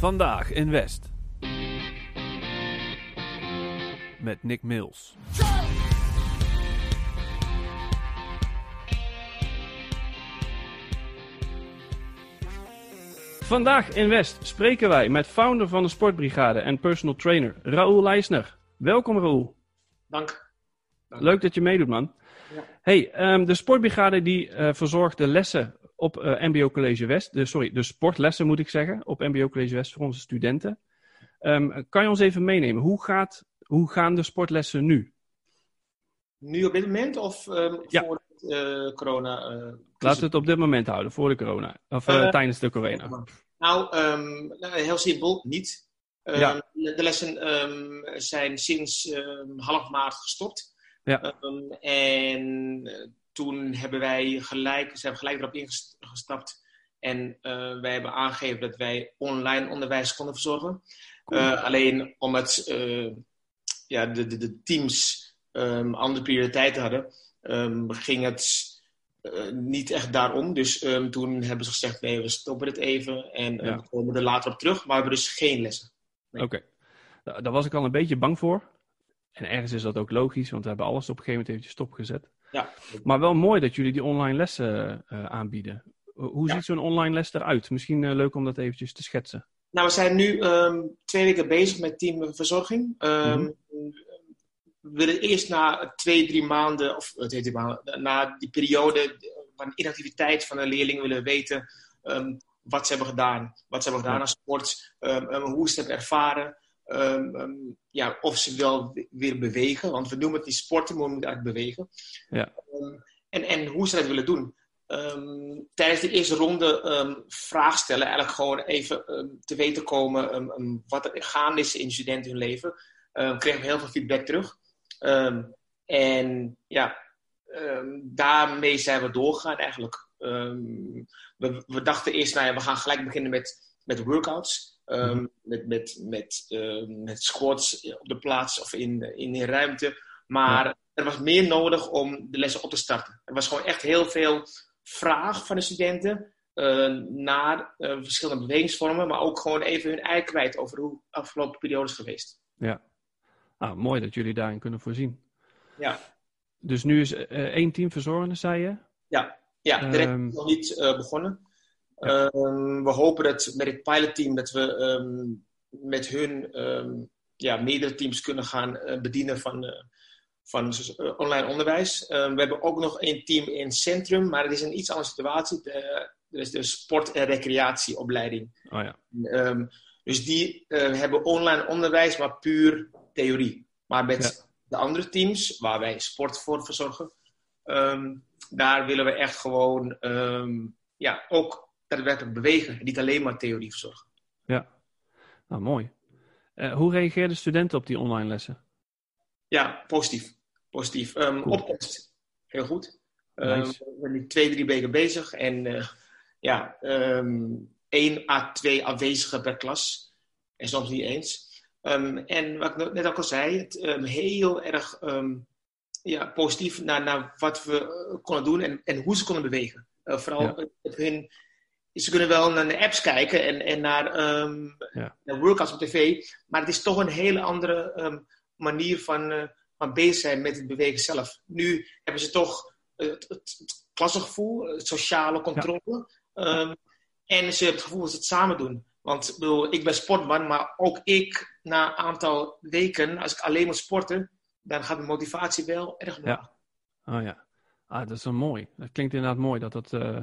Vandaag in West. Met Nick Mills. Vandaag in West spreken wij met founder van de Sportbrigade en personal trainer Raoul Leisner. Welkom Raoul. Dank. Dank. Leuk dat je meedoet man. Ja. Hey, ehm, de Sportbrigade die eh, verzorgt de lessen op eh, MBO College West. De, sorry, de sportlessen moet ik zeggen op MBO College West voor onze studenten. Ehm, kan je ons even meenemen? Hoe, gaat, hoe gaan de sportlessen nu? Nu op dit moment of ehm, Ja. voor eh, corona? eh, Laten we het op dit moment houden, voor de corona. Of tijdens de corona. Nou, ehm, nou, heel simpel, niet. Ja. de, lessen zijn sinds half maart gestopt. Ja. En toen hebben wij gelijk, zijn we gelijk erop ingestapt. En eh, wij hebben aangegeven dat wij online onderwijs konden verzorgen. Eh, alleen omdat eh, ja, de, de, de teams ehm, andere prioriteiten hadden, ehm, ging het niet echt daarom. Dus ehm, toen hebben ze gezegd, nee, we stoppen het even en Ja. we komen er later op terug. Maar we hebben dus geen lessen. nee. Oké. Da- Daar was ik al een beetje bang voor. En ergens is dat ook logisch, want we hebben alles op een gegeven moment eventjes stopgezet. Ja. Maar wel mooi dat jullie die online lessen eh, aanbieden. Ho- Hoe Ja. ziet zo'n online les eruit? Misschien eh, leuk om dat eventjes te schetsen. Nou, we zijn nu ehm, twee weken bezig met team verzorging. Ehm. We willen eerst na twee, drie maanden, of eh, twee, drie maanden, na die periode van inactiviteit van de leerlingen willen weten ehm, wat ze hebben gedaan. Wat ze hebben gedaan aan sport, hoe ze het hebben ervaren. Ehm, ehm, ja, of ze wel we- weer bewegen, want we noemen het niet sporten, maar we moeten eigenlijk bewegen. Ja. Ehm, en, en hoe ze dat willen doen. Tijdens de eerste ronde vraag stellen, eigenlijk gewoon even te weten komen wat er gaande is in studenten hun leven. Kregen we heel veel feedback terug. En ja, daarmee zijn we doorgegaan eigenlijk. We, we dachten eerst, nou ja, we gaan gelijk beginnen met, met workouts. Ehm, Mhm. Met, met, met, ehm, met squats op de plaats of in, in de ruimte. Maar er was meer nodig om de lessen op te starten. Er was gewoon echt heel veel vraag van de studenten eh, naar eh, verschillende bewegingsvormen, maar ook gewoon even hun ei kwijt over hoe de afgelopen periode is geweest. Ja. Ah, mooi dat jullie daarin kunnen voorzien. Ja, Dus nu is eh, één team verzorgende, zei je? ja, ja direct Ehm. nog niet begonnen. Ja. Ehm, we hopen dat met het pilotteam dat we ehm, met hun ehm, ja, meerdere teams kunnen gaan eh, bedienen van, eh, van eh, online onderwijs. We hebben ook nog een team in het centrum, maar het is een iets andere situatie. De, er is de sport- en recreatieopleiding. Oh ja. Dus die hebben online onderwijs, maar puur theorie. Maar met Ja. de andere teams, waar wij sport voor verzorgen, daar willen we echt gewoon ja, ook daadwerkelijk bewegen. en Niet alleen maar theorie verzorgen. Ja. Nou, mooi. Eh, hoe reageerden studenten op die online lessen? Ja, positief. Positief. Cool. Opkomst, heel goed. Ehm, Nice. we zijn nu twee, drie weken bezig. En eh, ja, ehm één à twee aanwezigen per klas. En soms niet eens. En wat ik net ook al zei, het, heel erg ja, positief naar, naar wat we eh, konden doen en, en hoe ze konden bewegen. Vooral Ja. op hun, ze kunnen wel naar de apps kijken en, en naar, Ja. naar workouts op tv, maar het is toch een hele andere ehm, manier van, eh, van bezig zijn met het bewegen zelf. Nu hebben ze toch eh, het, het, het klassengevoel, het sociale controle. ehm, en ze hebben het gevoel dat ze het samen doen. Want ik, bedoel, ik ben sportman, maar ook ik, na een aantal weken, als ik alleen moet sporten, dan gaat de motivatie wel erg omlaag. Oh ja. Ah, dat is wel mooi. Dat klinkt inderdaad mooi dat dat eh,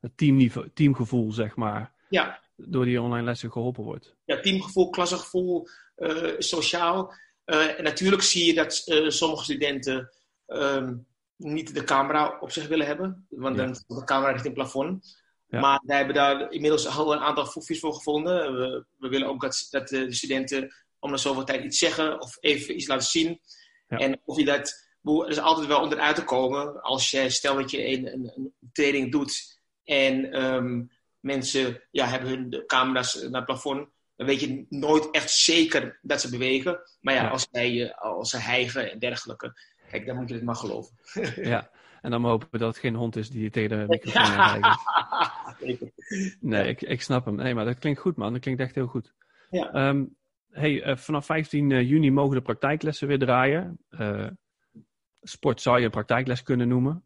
het teamniveau, teamgevoel, zeg maar, Ja, door die online lessen geholpen wordt. ja, teamgevoel, klassengevoel, eh, sociaal. Eh, en natuurlijk zie je dat eh, sommige studenten ehm, niet de camera op zich willen hebben. Want Ja. dan staat de camera richting het plafond. Ja. Maar wij hebben daar inmiddels al een aantal foefjes voor gevonden. We, we willen ook dat, dat de studenten om de zoveel tijd iets zeggen of even iets laten zien. Ja. En of je dat... Er is altijd wel onderuit te komen als je, stel dat je een, een, een training doet en ehm, mensen ja, hebben hun camera's naar het plafond dan weet je nooit echt zeker dat ze bewegen. Maar ja, Ja. Als, zij, eh, als ze hijgen en dergelijke, kijk, dan moet je het maar geloven. Ja. En dan hopen dat het geen hond is die je tegen de microfoon aanreikt. Nee, ik, ik snap hem. Nee, maar dat klinkt goed, man. Dat klinkt echt heel goed. Ja. Ehm, hey, eh, vanaf 15 eh, juni mogen de praktijklessen weer draaien. Sport zou je een praktijkles kunnen noemen.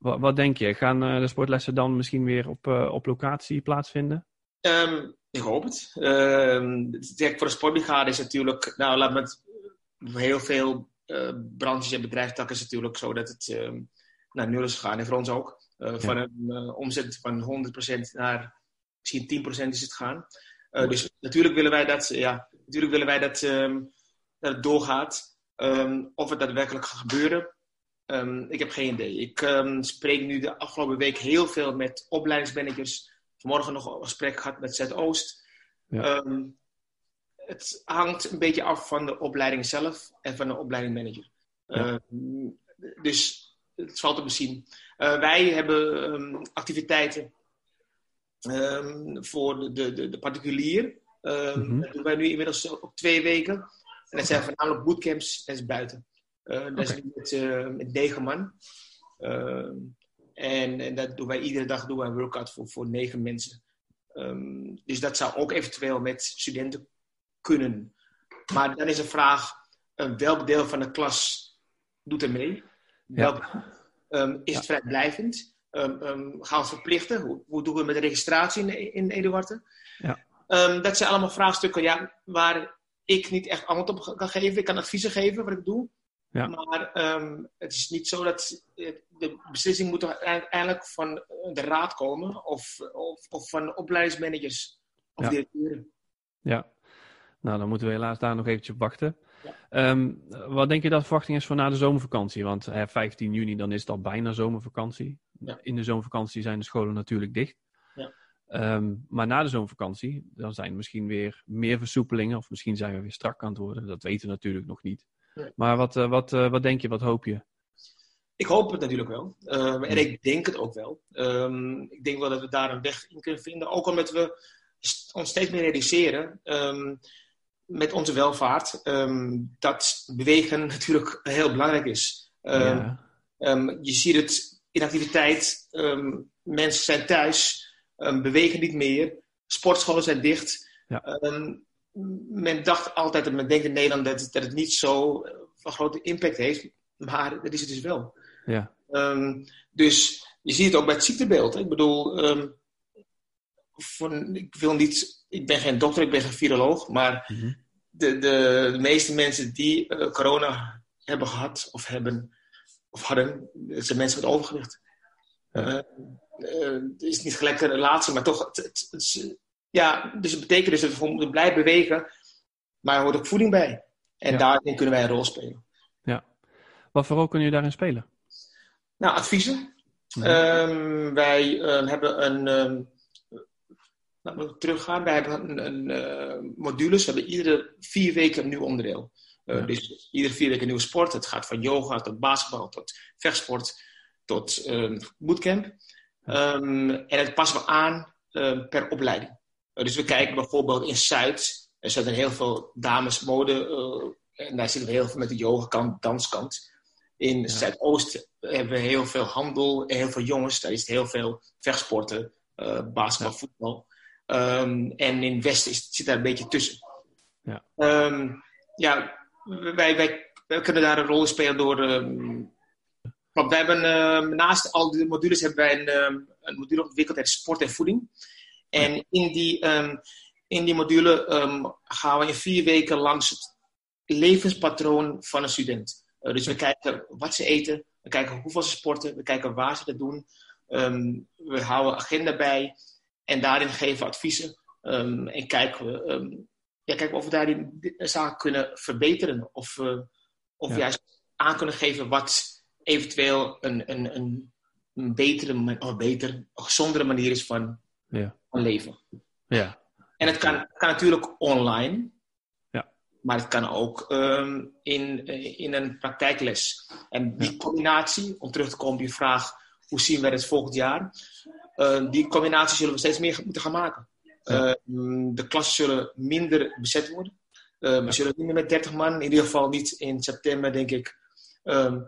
Wat, wat denk je? Gaan eh, de sportlessen dan misschien weer op, eh, op locatie plaatsvinden? Ehm, ik hoop het. Ehm, voor de sportbrigade is natuurlijk, nou laat me het, heel veel eh, branches en bedrijfstakken is het natuurlijk zo dat het ehm, naar nul is gegaan. En voor ons ook. Van een omzet van 100% naar misschien 10% is het gegaan. Eh, dus natuurlijk willen wij dat, ja, natuurlijk willen wij dat, dat het doorgaat. Of het daadwerkelijk gaat gebeuren, ehm, ik heb geen idee. Ik ehm, spreek nu de afgelopen week heel veel met opleidingsmanagers. Vanmorgen nog een gesprek gehad met Zuidoost. Ja. Ehm, het hangt een beetje af van de opleiding zelf en van de opleidingmanager. Ja. Dus het valt te bezien. Eh, wij hebben activiteiten voor de, de, de, particulier. Ehm, Mhm. Dat doen wij nu inmiddels op twee weken. En dat zijn voornamelijk bootcamps, dat is buiten. Eh, dat is met, eh, met negen man. Ehm, en, en dat doen wij iedere dag doen wij een workout voor, voor negen mensen. Ehm, dus dat zou ook eventueel met studenten kunnen. Maar dan is de vraag, eh, welk deel van de klas doet er mee? Welk, ehm, is het vrijblijvend? Ehm, gaan we het verplichten? Hoe, hoe doen we met de registratie in, in Eduarden? Ja. Dat zijn allemaal vraagstukken ja, waar ik niet echt antwoord op kan geven. Ik kan adviezen geven wat ik doe. Ja. Maar ehm, het is niet zo dat eh, de beslissing moet uiteindelijk van de raad komen of, of, of van opleidingsmanagers of Ja. directeuren. Ja. Nou, dan moeten we helaas daar nog eventjes op wachten. Ja. Ehm, wat denk je dat de verwachting is voor na de zomervakantie? Want hè, 15 juni, dan is het al bijna zomervakantie. Ja. In de zomervakantie zijn de scholen natuurlijk dicht. Ja. Ehm, maar na de zomervakantie, dan zijn er misschien weer meer versoepelingen. Of misschien zijn we weer strak aan het worden. Dat weten we natuurlijk nog niet. Nee. Maar wat, eh, wat, eh, wat denk je, wat hoop je? Ik hoop het natuurlijk wel. Ehm, en ik denk het ook wel. Ehm, ik denk wel dat we daar een weg in kunnen vinden. Ook omdat we st- ons steeds meer realiseren ehm, met onze welvaart. dat bewegen natuurlijk heel belangrijk is. Ja. Je ziet het in activiteit. mensen zijn thuis, bewegen niet meer. Sportscholen zijn dicht. Ja. Men dacht altijd, en men denkt in Nederland, dat, dat het niet zo eh, van grote impact heeft. Maar dat is het dus wel. ja. Ehm, dus je ziet het ook bij het ziektebeeld. Hè? Ik bedoel, ehm, van, ik, wil niet, ik ben geen dokter, ik ben geen viroloog. Maar Mhm. de, de, de meeste mensen die eh, corona hebben gehad of hebben of hadden, zijn mensen met overgewicht. Ja. Eh, het is niet gelijk een relatie, maar toch. Het, het- het is, ja, dus het betekent dus dat we moeten blijven bewegen, maar er hoort ook voeding bij. En Ja. daarin kunnen wij een rol spelen. Wat voor rol kun je daarin spelen? Nou, adviezen. Mhm. Ehm, wij ehm, hebben een. ehm laten we teruggaan. Wij hebben een, een eh, modules. We hebben iedere vier weken een nieuw onderdeel. Eh, Ja. Dus iedere vier weken een nieuwe sport. Het gaat van yoga tot basketbal, tot vechtsport, tot bootcamp. En het passen we aan per opleiding. Eh, dus we kijken bijvoorbeeld in Zuid. Er zitten heel veel dames mode. eh, en daar zitten we heel veel met de yoga kant, danskant. In Zuidoost hebben we heel veel handel en heel veel jongens. Daar is het heel veel vechtsporten, eh basketbal, Ja. voetbal. Ehm, en in Westen is, zit daar een beetje tussen. Ja. Ehm, ja, wij, wij, wij kunnen daar een rol in spelen door. ehm, want wij hebben naast al die modules hebben wij een, een module ontwikkeld uit sport en voeding. En in die, ehm, in die module ehm, gaan we in vier weken langs het levenspatroon van een student. Eh, dus we kijken wat ze eten, we kijken hoeveel ze sporten, we kijken waar ze dat doen. Ehm, we houden agenda bij en daarin geven we adviezen. En kijken we, ja, kijken of we daarin zaken kunnen verbeteren. Of, of Ja. juist aan kunnen geven wat eventueel een, een, een, een betere, of beter, een gezondere manier is van, Ja. van leven. Ja. En het kan, kan natuurlijk online. Ja. Maar het kan ook ehm, in, eh, in een praktijkles. En die Ja. combinatie, om terug te komen op je vraag, hoe zien we het volgend jaar? Eh, die combinatie zullen we steeds meer moeten gaan maken. Ja. Ehm, de klassen zullen minder bezet worden. Ehm, we zullen niet meer met 30 man, in ieder geval niet in september, denk ik. Ehm,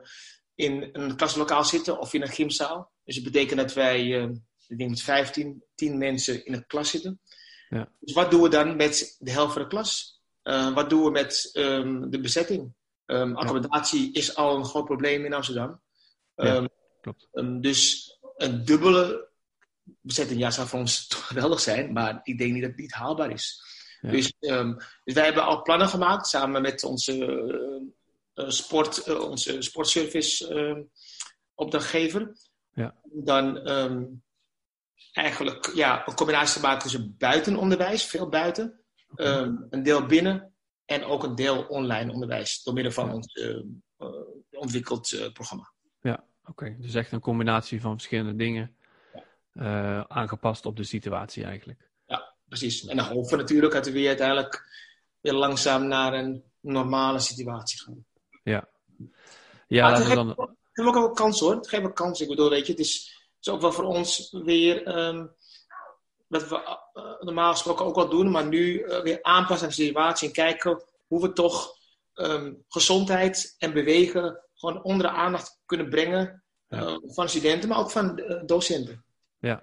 in een klaslokaal zitten of in een gymzaal. Dus dat betekent dat wij, ik denk met 15, 10 mensen in een klas zitten. Ja. Dus wat doen we dan met de helft van de klas? Uh, wat doen we met um, de bezetting? Um, accommodatie is al een groot probleem in Amsterdam. Ja, klopt. dus een dubbele bezetting ja, zou voor ons geweldig zijn, maar ik denk niet dat het niet haalbaar is. Ja. Dus, dus wij hebben al plannen gemaakt samen met onze uh, sport, uh, onze sportservice opdrachtgever. Ja. Dan eigenlijk ja, een combinatie te maken tussen buitenonderwijs, veel buiten, um, een deel binnen en ook een deel online onderwijs door middel van ons ontwikkeld eh, programma. Ja, oké. Okay. Dus echt een combinatie van verschillende dingen ja. aangepast op de situatie eigenlijk. Ja, precies. En dan hopen we natuurlijk dat we weer uiteindelijk weer langzaam naar een normale situatie gaan. Ja. Ja, maar het geeft, dan... geeft ook wel kans hoor. Het geeft ook kans. Ik bedoel, weet je, het is, het is ook wel voor ons weer um, wat we uh, normaal gesproken ook al doen, maar nu uh, weer aanpassen aan de situatie en kijken hoe we toch um, gezondheid en bewegen gewoon onder de aandacht kunnen brengen ja. uh, van studenten, maar ook van docenten. Ja.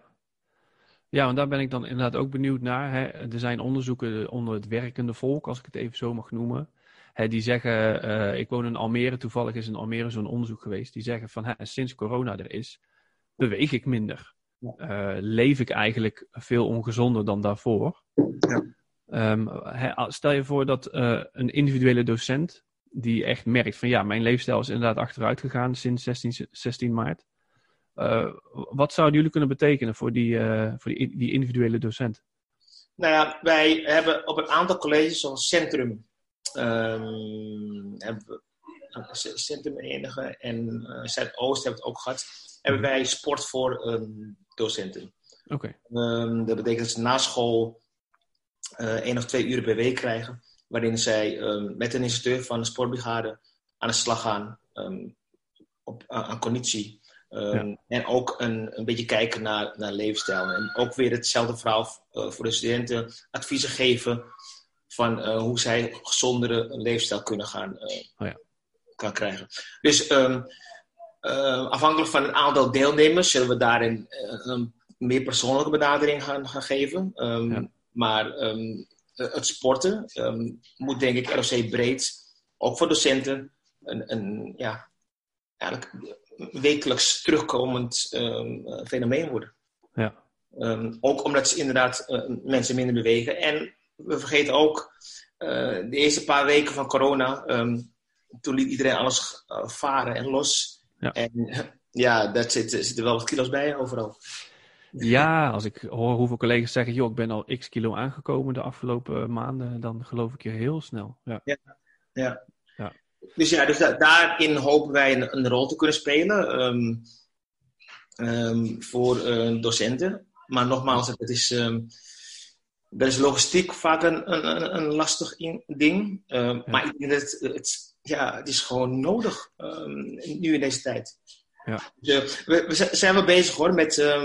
Ja, want daar ben ik dan inderdaad ook benieuwd naar. Hè. Er zijn onderzoeken onder het werkende volk, als ik het even zo mag noemen. Hè, die zeggen, uh, ik woon in Almere, toevallig is in Almere zo'n onderzoek geweest. Die zeggen van, hè, sinds corona er is, beweeg ik minder. Uh, leef ik eigenlijk veel ongezonder dan daarvoor. Ja. Um, hè, stel je voor dat uh, een individuele docent, die echt merkt van, ja, mijn leefstijl is inderdaad achteruit gegaan sinds 16, 16 maart. Uh, wat zouden jullie kunnen betekenen voor die, voor die, die, individuele docent? Nou ja, wij hebben op een aantal colleges, zoals Centrum, um, hebben we, Centrum enige en Zuidoost hebben we het ook gehad, hebben wij sport voor um, docenten. Oké. Okay. Um, dat betekent dat ze na school één of twee uren per week krijgen, waarin zij met een instructeur van de sportbrigade aan de slag gaan op, aan conditie. Ja. En ook een, een beetje kijken naar, naar leefstijl. En ook weer hetzelfde verhaal uh, voor de studenten. Adviezen geven van uh, hoe zij gezondere leefstijl kunnen gaan uh, oh ja. kan krijgen. Dus um, afhankelijk van het aantal deelnemers zullen we daarin een meer persoonlijke benadering gaan, gaan geven. Um, ja. Maar het sporten moet denk ik ROC breed, ook voor docenten, een, een ja, eigenlijk wekelijks terugkomend fenomeen worden. Ja. Ook omdat ze inderdaad uh, mensen minder bewegen. En we vergeten ook uh, de eerste paar weken van corona. Toen liet iedereen alles varen en los. Ja. En ja, daar zitten zit er wel wat kilo's bij overal. Ja, als ik hoor hoeveel collega's zeggen, joh, ik ben al x kilo aangekomen de afgelopen maanden, dan geloof ik je heel snel. Ja. ja. ja. Dus ja, dus da daarin hopen wij een, een, rol te kunnen spelen um, um, voor uh, docenten. Maar nogmaals, het is, um, dat is logistiek vaak een, een, een lastig in, ding. Ja. Maar ik denk dat het, het, ja, het is gewoon nodig nu in deze tijd. Ja. Dus, uh, we, we, zijn wel bezig hoor met,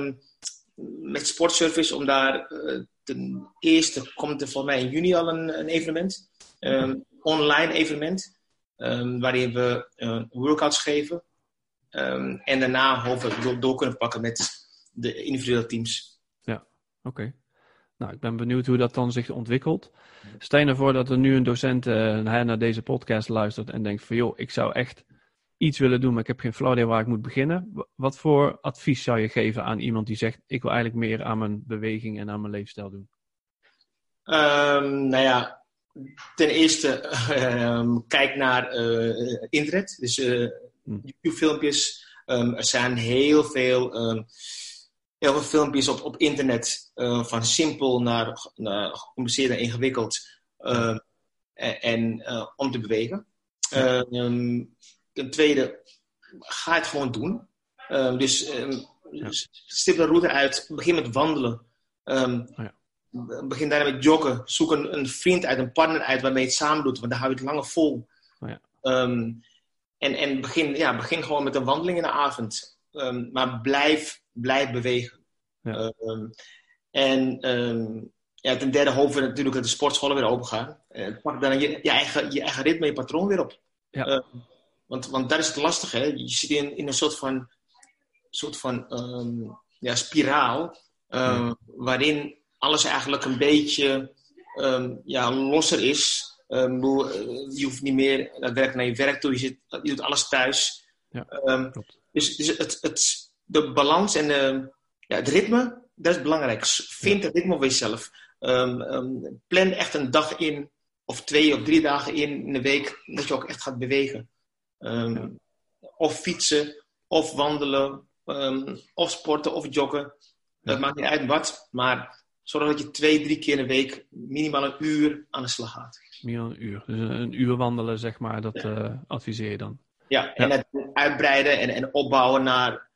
met sportservice om daar uh, ten eerste komt er voor mij in juni al een, een evenement. online evenement. Um, waarin we uh, workouts geven. Um, en daarna hopelijk door, door, kunnen pakken met de individuele teams. Ja, oké. Okay. Nou, ik ben benieuwd hoe dat dan zich ontwikkelt. Stel je ervoor dat er nu een docent uh, naar deze podcast luistert en denkt van... joh, ik zou echt iets willen doen, maar ik heb geen flauw idee waar ik moet beginnen. Wat voor advies zou je geven aan iemand die zegt... ik wil eigenlijk meer aan mijn beweging en aan mijn leefstijl doen? Um, nou ja, ten eerste, uh, kijk naar uh, internet. Dus uh, YouTube-filmpjes. Um, er zijn heel veel, heel veel filmpjes op, op internet. van simpel naar, naar gecompliceerd en ingewikkeld. en, en om te bewegen. Um, ten tweede, ga het gewoon doen. dus ja. stip de route uit. Begin met wandelen. Oh ja begin daarna met joggen. Zoek een, een, vriend uit, een partner uit waarmee je het samen doet. Want dan hou je het langer vol. Oh ja. um, en en begin, ja, begin gewoon met een wandeling in de avond. Um, maar blijf, blijf bewegen. Ja. Um, en ja, ten derde hopen we natuurlijk dat de sportscholen weer open gaan. Uh, pak dan je, je, eigen, je eigen ritme, je patroon weer op. Ja. want, want dat is het lastige. Hè? Je zit in, in een soort van, soort van ehm, ja, spiraal. ehm, waarin alles eigenlijk een beetje ehm, ja, losser is. Ehm, eh, je hoeft niet meer daadwerkelijk naar je werk toe. Je, zit, je doet alles thuis. Ja, Ehm, dus dus het, het, de balans en de, ja, het ritme, dat is belangrijk. Vind het ritme voor jezelf. Ehm, ehm, plan echt een dag in, of twee of drie dagen in, in de week, dat je ook echt gaat bewegen. Ehm, Ja. Of fietsen, of wandelen, of sporten, of joggen. Dat Ja. maakt niet uit wat, maar zorg dat je twee, drie keer in de week minimaal een uur aan de slag gaat. Dan een uur. Dus een, een uur wandelen, zeg maar, dat eh, adviseer je dan. Ja, en het uitbreiden en, en opbouwen naar,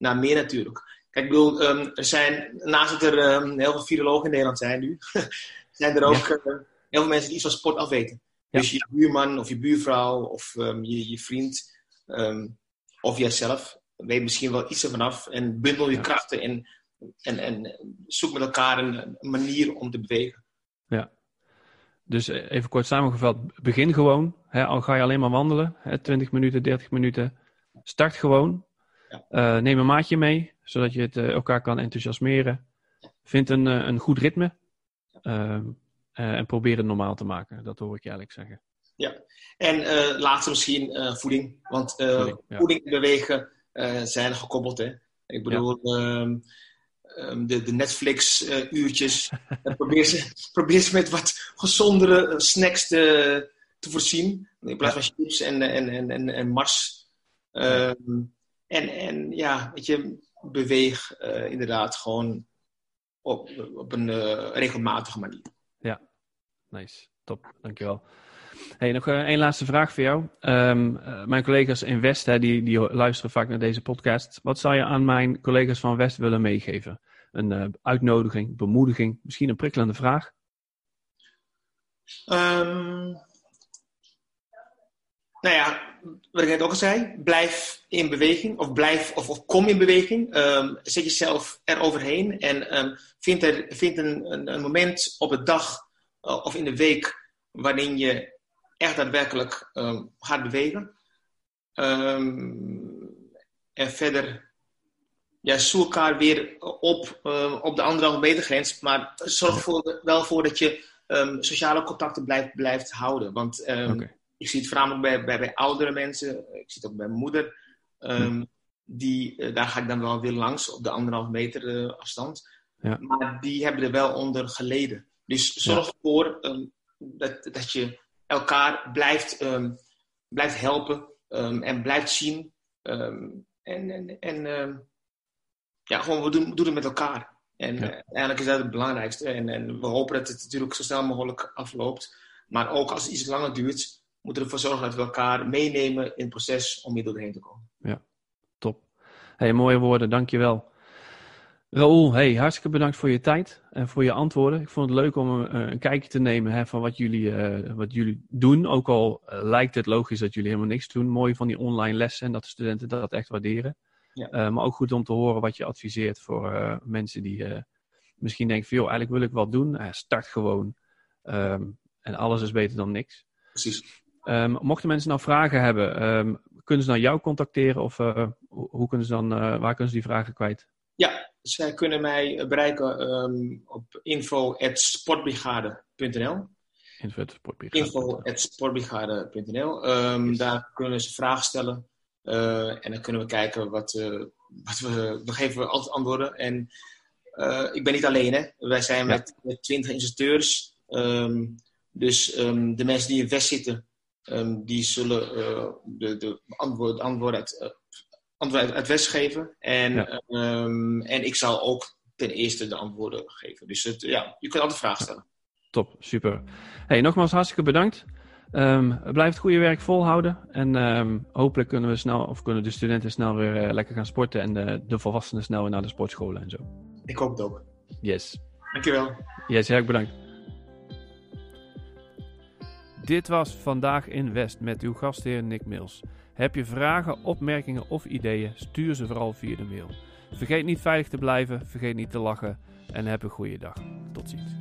naar meer natuurlijk. Kijk, ik bedoel, ehm, er zijn, naast dat er ehm, heel veel virologen in Nederland zijn nu, zijn er ook eh, heel veel mensen die iets van sport afweten. Ja. Dus je buurman of je buurvrouw of ehm, je, je vriend of jijzelf weet misschien wel iets ervan af en bundel je Ja. krachten en, en, en zoek met elkaar een, een manier om te bewegen. Dus eh, even kort samengevat, begin gewoon. Hè, al ga je alleen maar wandelen, hè, 20 minuten, 30 minuten. Start gewoon. Ja. Eh, neem een maatje mee, zodat je het eh, elkaar kan enthousiasmeren. Vind een, eh, een goed ritme. Ehm, eh, en probeer het normaal te maken. Dat hoor ik je eigenlijk zeggen. En eh laatste misschien voeding. Want eh, Voeding, ja. voeding en bewegen zijn gekoppeld. Hè? Ik bedoel, ehm, ehm, de, de Netflix-uurtjes. probeer, ze, probeer ze met wat gezondere snacks te, te voorzien. In plaats van chips en, en, en, en, en Mars. En, en ja, weet je, beweeg eh, inderdaad gewoon op, op een eh, regelmatige manier. Nice, top, dankjewel. Hey, nog eh, één laatste vraag voor jou. Ehm, eh, mijn collega's in West, hè, die, die luisteren vaak naar deze podcast. Wat zou je aan mijn collega's van West willen meegeven? Een uitnodiging, bemoediging, misschien een prikkelende vraag? Ehm, nou ja, wat ik net ook al zei, blijf in beweging of, blijf, of, kom in beweging. Ehm, zet jezelf eroverheen en ehm, vind, er, een, een, moment op de dag eh, of in de week waarin je echt daadwerkelijk ehm, gaat bewegen. En verder ja, zoek elkaar weer op, op de anderhalve meter grens, maar zorg voor, wel voor dat je sociale contacten blijft, blijft houden. Want. Ik zie het voornamelijk bij, bij, bij oudere mensen, ik zie het ook bij mijn moeder. ehm, die, eh, daar ga ik dan wel weer langs op de anderhalve meter eh, afstand. Ja. Maar die hebben er wel onder geleden. Dus zorg ervoor ehm, dat, dat je elkaar blijft, ehm, blijft helpen en blijft zien. En en, en ja, gewoon, we doen, doen het met elkaar. En Ja. eh, eigenlijk is dat het belangrijkste. En, en we hopen dat het natuurlijk zo snel mogelijk afloopt. Maar ook als het iets langer duurt, moeten ervoor zorgen dat we elkaar meenemen in het proces om hier doorheen te komen. Top. Hey, mooie woorden, dankjewel. Raoul, hey, hartstikke bedankt voor je tijd en voor je antwoorden. Ik vond het leuk om een, een kijkje te nemen hè, van wat jullie, eh, wat jullie doen. Ook al eh, lijkt het logisch dat jullie helemaal niks doen. Mooi van die online lessen en dat de studenten dat echt waarderen. Ja. Eh, maar ook goed om te horen wat je adviseert voor eh, mensen die eh, misschien denken van... joh, eigenlijk wil ik wat doen. Eh, start gewoon. Ehm, en alles is beter dan niks. Precies. Ehm, mochten mensen nou vragen hebben, ehm, kunnen ze dan jou contacteren? Of eh, hoe kunnen ze dan, eh, waar kunnen ze die vragen kwijt? Ja, zij kunnen mij bereiken ehm, op info.sportbrigade.nl. Info.sportbrigade.nl. Yes. Daar kunnen ze vragen stellen. eh, en dan kunnen we kijken wat, eh, wat we... We geven altijd antwoorden. En eh, ik ben niet alleen, hè. Wij zijn Ja. met, 20 instructeurs. Dus de mensen die in West zitten, ehm, die zullen eh, de, de antwoorden, de antwoorden uit, eh, antwoorden uit, uit West geven. En, Ja. ehm, en ik zal ook ten eerste de antwoorden geven. Dus het, ja, je kunt altijd vragen stellen. Top, super. Hey, nogmaals hartstikke bedankt. Ehm, blijf het goede werk volhouden. En ehm, hopelijk kunnen we snel, of kunnen de studenten snel weer eh, lekker gaan sporten. En de, de volwassenen snel weer naar de sportscholen en zo. Ik hoop het ook. Yes. Dankjewel. Yes, heel erg bedankt. Dit was Vandaag in West met uw gastheer Nick Mills. Heb je vragen, opmerkingen of ideeën, stuur ze vooral via de mail. Vergeet niet veilig te blijven, vergeet niet te lachen en heb een goede dag. Tot ziens.